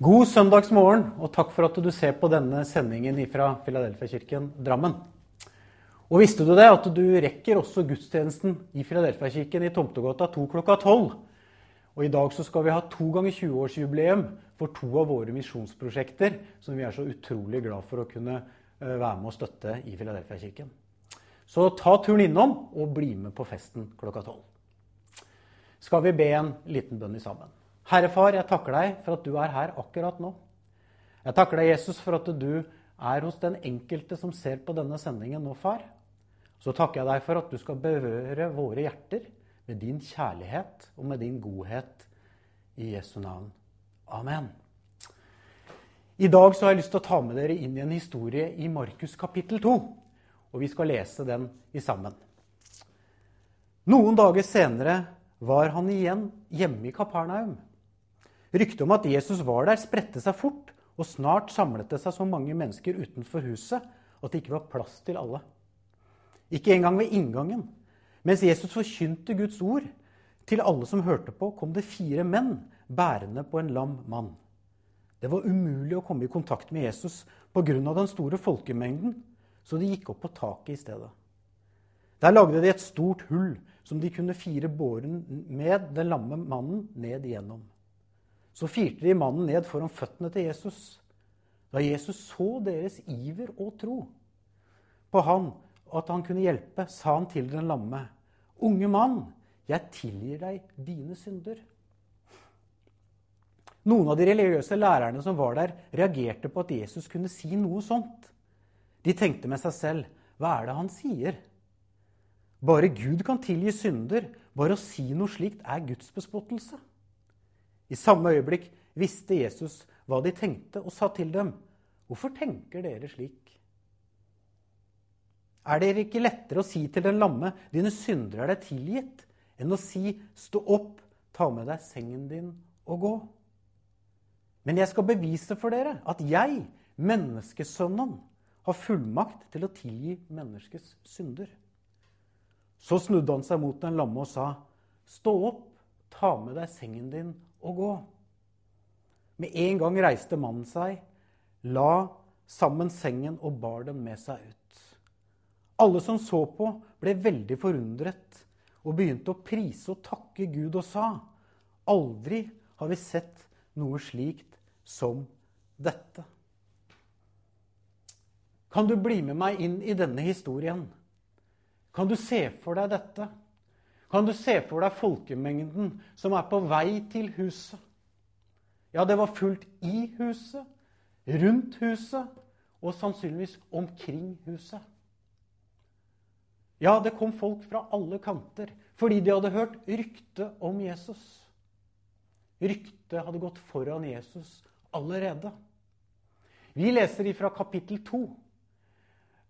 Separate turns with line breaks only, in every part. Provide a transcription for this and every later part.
God søndagsmorgen, og takk for at du ser på denne sendingen fra Filadelfia-kirken Drammen. Og visste du det, at du rekker også gudstjenesten i Filadelfia-kirken i Tomtegata 2 klokka 12? Og i dag så skal vi ha to ganger 20-årsjubileum for to av våre misjonsprosjekter, som vi er så utrolig glad for å kunne eh, være med og støtte i Filadelfia-kirken. Så ta turen innom og bli med på festen klokka 12. Skal vi be en liten bønn i sammen? Herre Far, jeg takker deg for at du er her akkurat nå. Jeg takker deg, Jesus, for at du er hos den enkelte som ser på denne sendingen nå, far. Så takker jeg deg for at du skal berøre våre hjerter med din kjærlighet og med din godhet i Jesu navn. Amen. I dag så har jeg lyst til å ta med dere inn i en historie i Markus kapittel 2. Og vi skal lese den i sammen. Noen dager senere var han igjen hjemme i Kapernaum. Ryktet om at Jesus var der, spredte seg fort, og snart samlet det seg så mange mennesker utenfor huset at det ikke var plass til alle. Ikke engang ved inngangen. Mens Jesus forkynte Guds ord til alle som hørte på, kom det fire menn bærende på en lam mann. Det var umulig å komme i kontakt med Jesus pga. den store folkemengden, så de gikk opp på taket i stedet. Der lagde de et stort hull som de kunne fire båren med den lamme mannen ned igjennom. Så firte de mannen ned foran føttene til Jesus. Da Jesus så deres iver og tro på han, og at han kunne hjelpe, sa han til den lamme, Unge mann, jeg tilgir deg dine synder. Noen av de religiøse lærerne som var der, reagerte på at Jesus kunne si noe sånt. De tenkte med seg selv, hva er det han sier? Bare Gud kan tilgi synder. Bare å si noe slikt er gudsbespottelse. I samme øyeblikk visste Jesus hva de tenkte, og sa til dem, 'Hvorfor tenker dere slik?' Er det ikke lettere å si til den lamme, 'Dine syndere er deg tilgitt', enn å si, 'Stå opp, ta med deg sengen din og gå'? Men jeg skal bevise for dere at jeg, menneskesønnen, har fullmakt til å tilgi menneskets synder. Så snudde han seg mot den lamme og sa, 'Stå opp, ta med deg sengen din å gå. Med en gang reiste mannen seg, la sammen sengen og bar den med seg ut. Alle som så på, ble veldig forundret og begynte å prise og takke Gud og sa:" Aldri har vi sett noe slikt som dette. Kan du bli med meg inn i denne historien? Kan du se for deg dette? Kan du se for deg folkemengden som er på vei til huset? Ja, det var fullt i huset, rundt huset og sannsynligvis omkring huset. Ja, det kom folk fra alle kanter fordi de hadde hørt rykte om Jesus. Ryktet hadde gått foran Jesus allerede. Vi leser ifra kapittel 2.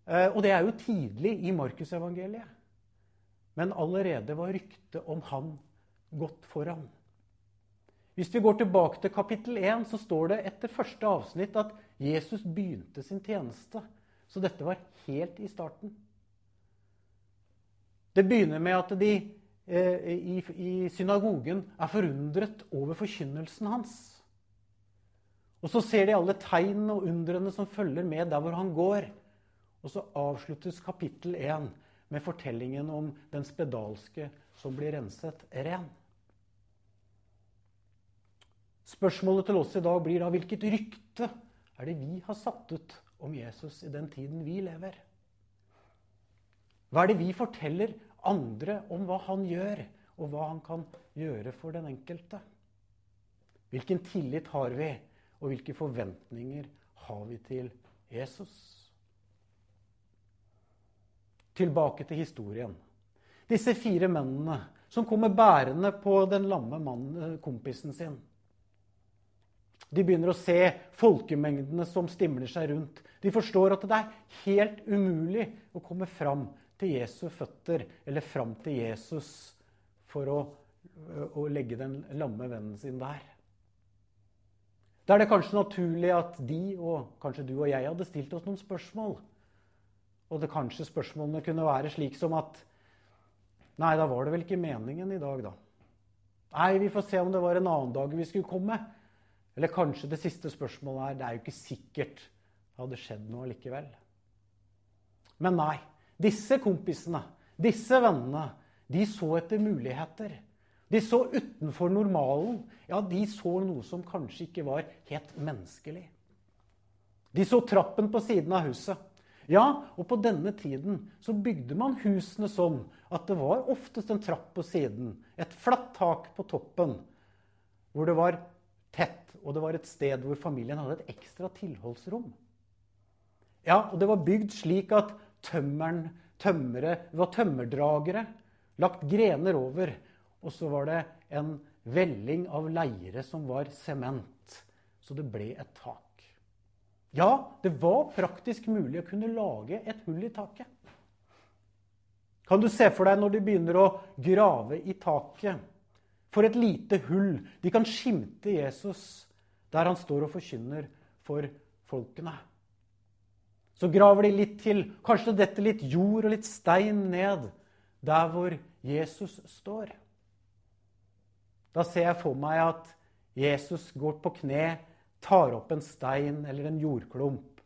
Eh, og det er jo tidlig i Markusevangeliet. Men allerede var ryktet om han gått foran. Hvis vi går tilbake til kapittel 1, så står det etter første avsnitt at Jesus begynte sin tjeneste. Så dette var helt i starten. Det begynner med at de eh, i, i synagogen er forundret over forkynnelsen hans. Og så ser de alle tegnene og undrene som følger med der hvor han går. Og så avsluttes kapittel 1 med fortellingen om den spedalske som blir renset ren. Spørsmålet til oss i dag blir da hvilket rykte er det vi har satt ut om Jesus i den tiden vi lever? Hva er det vi forteller andre om hva han gjør, og hva han kan gjøre for den enkelte? Hvilken tillit har vi, og hvilke forventninger har vi til Jesus? Tilbake til historien. Disse fire mennene som kommer bærende på den lamme mannen, eh, kompisen sin. De begynner å se folkemengdene som stimler seg rundt. De forstår at det er helt umulig å komme fram til Jesu føtter eller fram til Jesus for å, å legge den lamme vennen sin der. Da er det kanskje naturlig at de, og kanskje du og jeg, hadde stilt oss noen spørsmål. Og det kanskje spørsmålene kunne være slik som at Nei, da var det vel ikke meningen i dag, da. Nei, vi får se om det var en annen dag vi skulle komme. Eller kanskje det siste spørsmålet er det er jo ikke sikkert det hadde skjedd noe likevel. Men nei. Disse kompisene, disse vennene, de så etter muligheter. De så utenfor normalen. Ja, de så noe som kanskje ikke var helt menneskelig. De så trappen på siden av huset. Ja, og på denne tiden så bygde man husene sånn at det var oftest en trapp på siden, et flatt tak på toppen, hvor det var tett, og det var et sted hvor familien hadde et ekstra tilholdsrom. Ja, og det var bygd slik at tømmeren, tømmere, var tømmerdragere, lagt grener over, og så var det en velling av leire som var sement, så det ble et tak. Ja, det var praktisk mulig å kunne lage et hull i taket. Kan du se for deg når de begynner å grave i taket? For et lite hull. De kan skimte Jesus der han står og forkynner for folkene. Så graver de litt til. Kanskje det detter litt jord og litt stein ned der hvor Jesus står. Da ser jeg for meg at Jesus går på kne tar opp en stein eller en jordklump,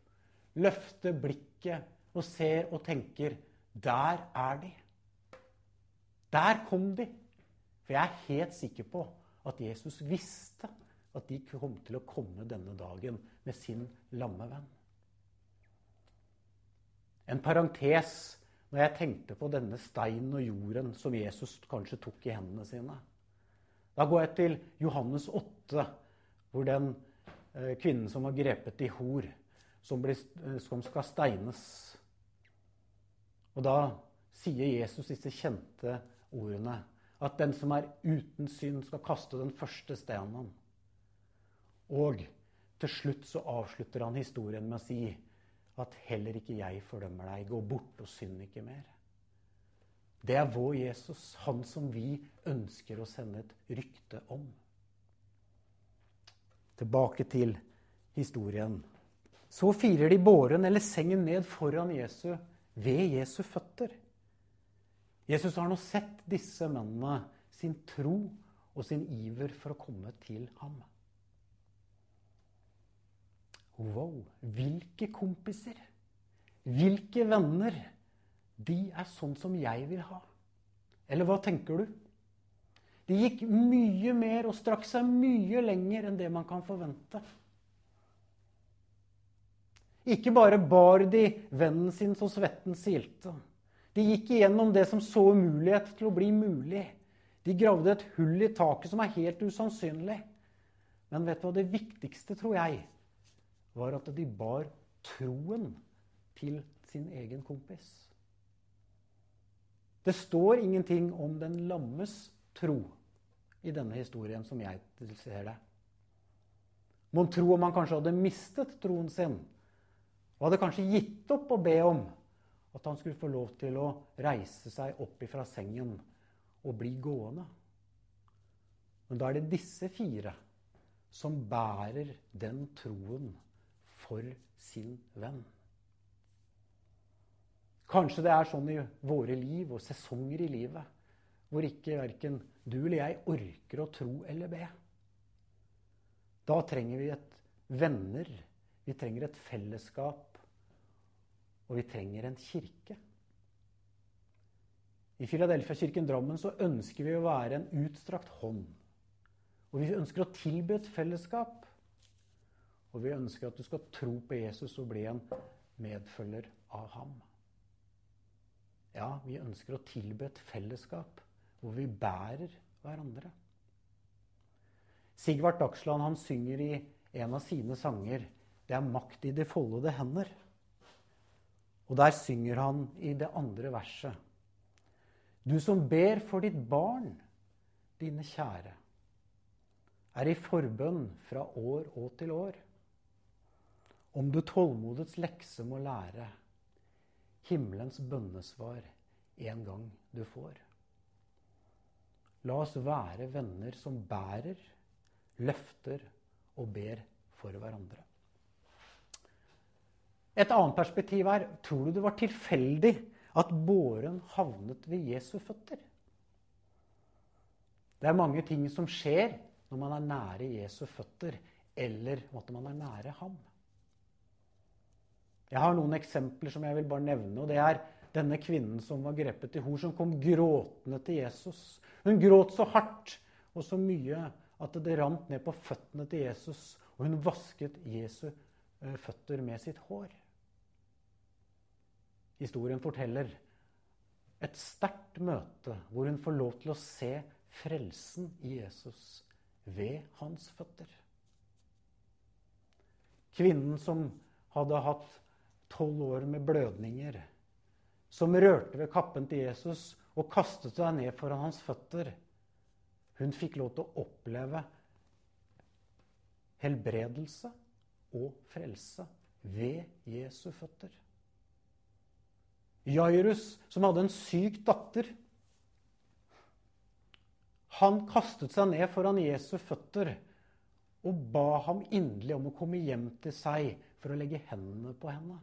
løfter blikket og ser og tenker Der er de. Der kom de. For jeg er helt sikker på at Jesus visste at de kom til å komme denne dagen med sin lamme venn. En parentes når jeg tenkte på denne steinen og jorden som Jesus kanskje tok i hendene sine. Da går jeg til Johannes 8, hvor den kvinnen som var grepet i hor, som, ble, eh, som skal steines. Og da sier Jesus disse kjente ordene. At den som er uten synd, skal kaste den første stenen. Og til slutt så avslutter han historien med å si at heller ikke jeg fordømmer deg. Gå bort og synd ikke mer. Det er vår Jesus, han som vi ønsker å sende et rykte om. Tilbake til historien. Så firer de båren eller sengen ned foran Jesu ved Jesu føtter. Jesus har nå sett disse mennene sin tro og sin iver for å komme til ham. Wow, hvilke kompiser, hvilke venner. De er sånn som jeg vil ha. Eller hva tenker du? De gikk mye mer og strakk seg mye lenger enn det man kan forvente. Ikke bare bar de vennen sin så svetten silte. De gikk igjennom det som så umulighet til å bli mulig. De gravde et hull i taket som er helt usannsynlig. Men vet du hva det viktigste, tror jeg, var at de bar troen til sin egen kompis. Det står ingenting om den lammes tro i denne historien, som jeg ser det. Mon tro om han kanskje hadde mistet troen sin og hadde kanskje gitt opp å be om at han skulle få lov til å reise seg opp ifra sengen og bli gående. Men da er det disse fire som bærer den troen for sin venn. Kanskje det er sånn i våre liv og sesonger i livet hvor ikke verken du eller jeg orker å tro eller be. Da trenger vi et venner, vi trenger et fellesskap, og vi trenger en kirke. I Filadelfia-kirken Drammen så ønsker vi å være en utstrakt hånd. Og vi ønsker å tilby et fellesskap. Og vi ønsker at du skal tro på Jesus og bli en medfølger av ham. Ja, vi ønsker å tilby et fellesskap hvor vi bærer hverandre. Sigvart Dagsland han synger i en av sine sanger 'Det er makt i de foldede hender'. Og der synger han i det andre verset Du som ber for ditt barn, dine kjære. er i forbønn fra år og til år. Om du tålmodets lekse må lære, himmelens bønnesvar en gang du får. La oss være venner som bærer, løfter og ber for hverandre. Et annet perspektiv er tror du det var tilfeldig at båren havnet ved Jesu føtter? Det er mange ting som skjer når man er nære Jesu føtter, eller at man er nære ham. Jeg har noen eksempler som jeg vil bare nevne. og Det er denne kvinnen som var grepet i hor, som kom gråtende til Jesus. Hun gråt så hardt og så mye at det rant ned på føttene til Jesus. Og hun vasket Jesu eh, føtter med sitt hår. Historien forteller et sterkt møte hvor hun får lov til å se frelsen i Jesus ved hans føtter. Kvinnen som hadde hatt tolv år med blødninger, som rørte ved kappen til Jesus og kastet seg ned foran hans føtter, hun fikk lov til å oppleve helbredelse og frelse ved Jesu føtter. Jairus, som hadde en syk datter. Han kastet seg ned foran Jesu føtter og ba ham inderlig om å komme hjem til seg for å legge hendene på henne.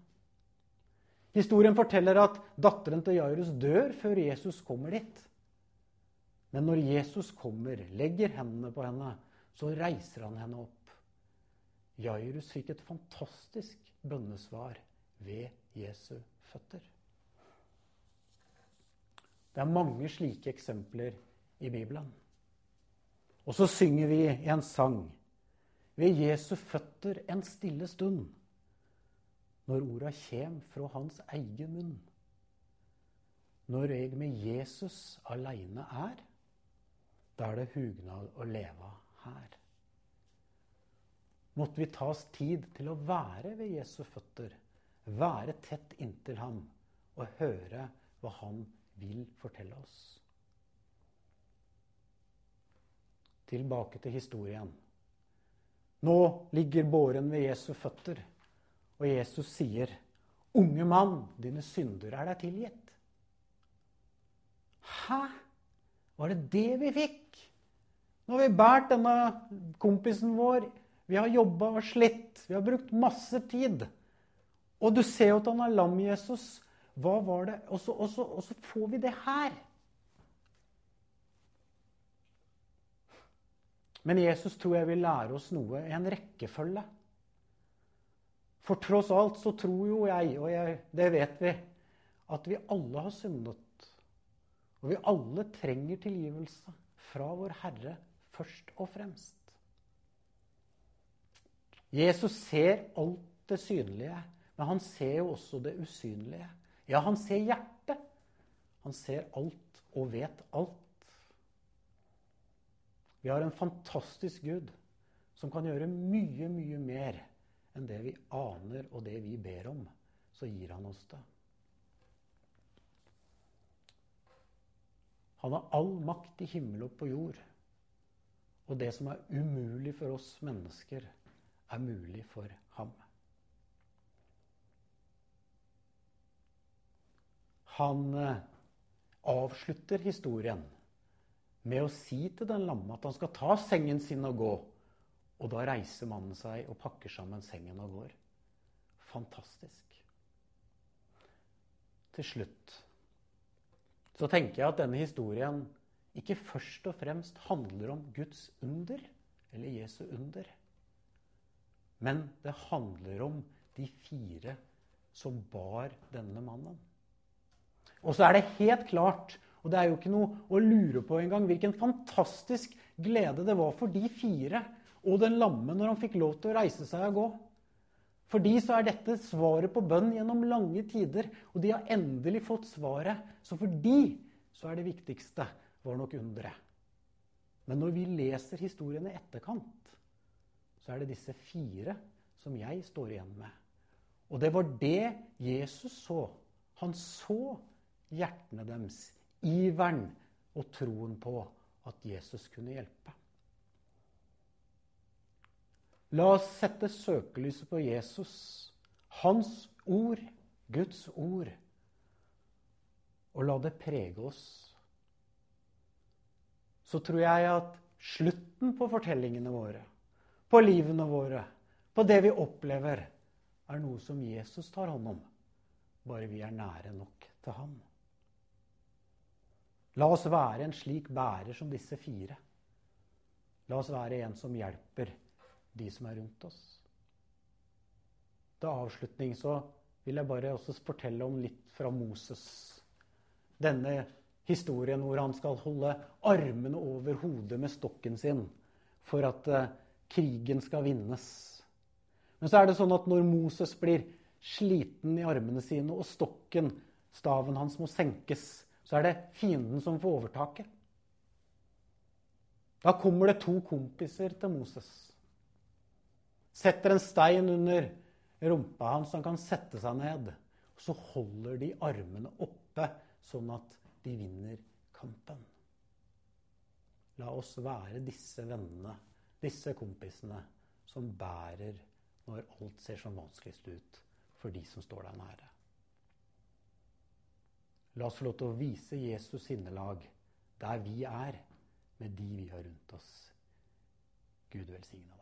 Historien forteller at datteren til Jairus dør før Jesus kommer dit. Men når Jesus kommer, legger hendene på henne, så reiser han henne opp. Jairus fikk et fantastisk bønnesvar ved Jesu føtter. Det er mange slike eksempler i Bibelen. Og så synger vi i en sang ved Jesu føtter en stille stund, når orda kjem fra hans egen munn. Når jeg med Jesus aleine er, da er det hugnad å leve her. Måtte vi ta oss tid til å være ved Jesu føtter, være tett inntil ham og høre hva han vil fortelle oss. Tilbake til historien. Nå ligger båren ved Jesu føtter, og Jesus sier, 'Unge mann, dine synder er deg tilgitt'. Hæ? Var det det vi fikk? Nå har vi båret denne kompisen vår. Vi har jobba og slitt. Vi har brukt masse tid. Og du ser jo at han er lam, Jesus. Hva var det? Og så, og, så, og så, får vi det her. Men Jesus tror jeg vil lære oss noe i en rekkefølge. For tross alt så tror jo jeg, og jeg, det vet vi, at vi alle har syndet. Og vi alle trenger tilgivelse fra vår Herre først og fremst. Jesus ser alt det synlige, men han ser jo også det usynlige. Ja, han ser hjertet. Han ser alt og vet alt. Vi har en fantastisk Gud som kan gjøre mye, mye mer enn det vi aner og det vi ber om. Så gir han oss det. Han har all makt i himmel og på jord. Og det som er umulig for oss mennesker, er mulig for ham. Han eh, avslutter historien med å si til den lamme at han skal ta sengen sin og gå. Og da reiser mannen seg og pakker sammen sengen og går. Fantastisk. Til slutt så tenker jeg at denne historien ikke først og fremst handler om Guds under, eller Jesu under. Men det handler om de fire som bar denne mannen. Og så er det helt klart, og det er jo ikke noe å lure på engang, hvilken fantastisk glede det var for de fire og den lamme når han fikk lov til å reise seg og gå. For de så er dette svaret på bønn gjennom lange tider, og de har endelig fått svaret. Så for de så er det viktigste var nok underet. Men når vi leser historien i etterkant, så er det disse fire som jeg står igjen med. Og det var det Jesus så. Han så hjertene deres, iveren og troen på at Jesus kunne hjelpe. La oss sette søkelyset på Jesus, hans ord, Guds ord, og la det prege oss. Så tror jeg at slutten på fortellingene våre, på livene våre, på det vi opplever, er noe som Jesus tar hånd om, bare vi er nære nok til ham. La oss være en slik bærer som disse fire. La oss være en som hjelper de som er rundt oss. Til avslutning så vil jeg bare også fortelle om litt fra Moses. Denne historien hvor han skal holde armene over hodet med stokken sin for at uh, krigen skal vinnes. Men så er det sånn at når Moses blir sliten i armene sine, og stokken, staven hans, må senkes, så er det fienden som får overtaket. Da kommer det to kompiser til Moses. Setter en stein under rumpa hans så han kan sette seg ned. Så holder de armene oppe, sånn at de vinner kampen. La oss være disse vennene, disse kompisene, som bærer når alt ser som vanskeligst ut for de som står deg nære. La oss få lov til å vise Jesus sinnelag der vi er, med de vi har rundt oss. Gud velsigne deg.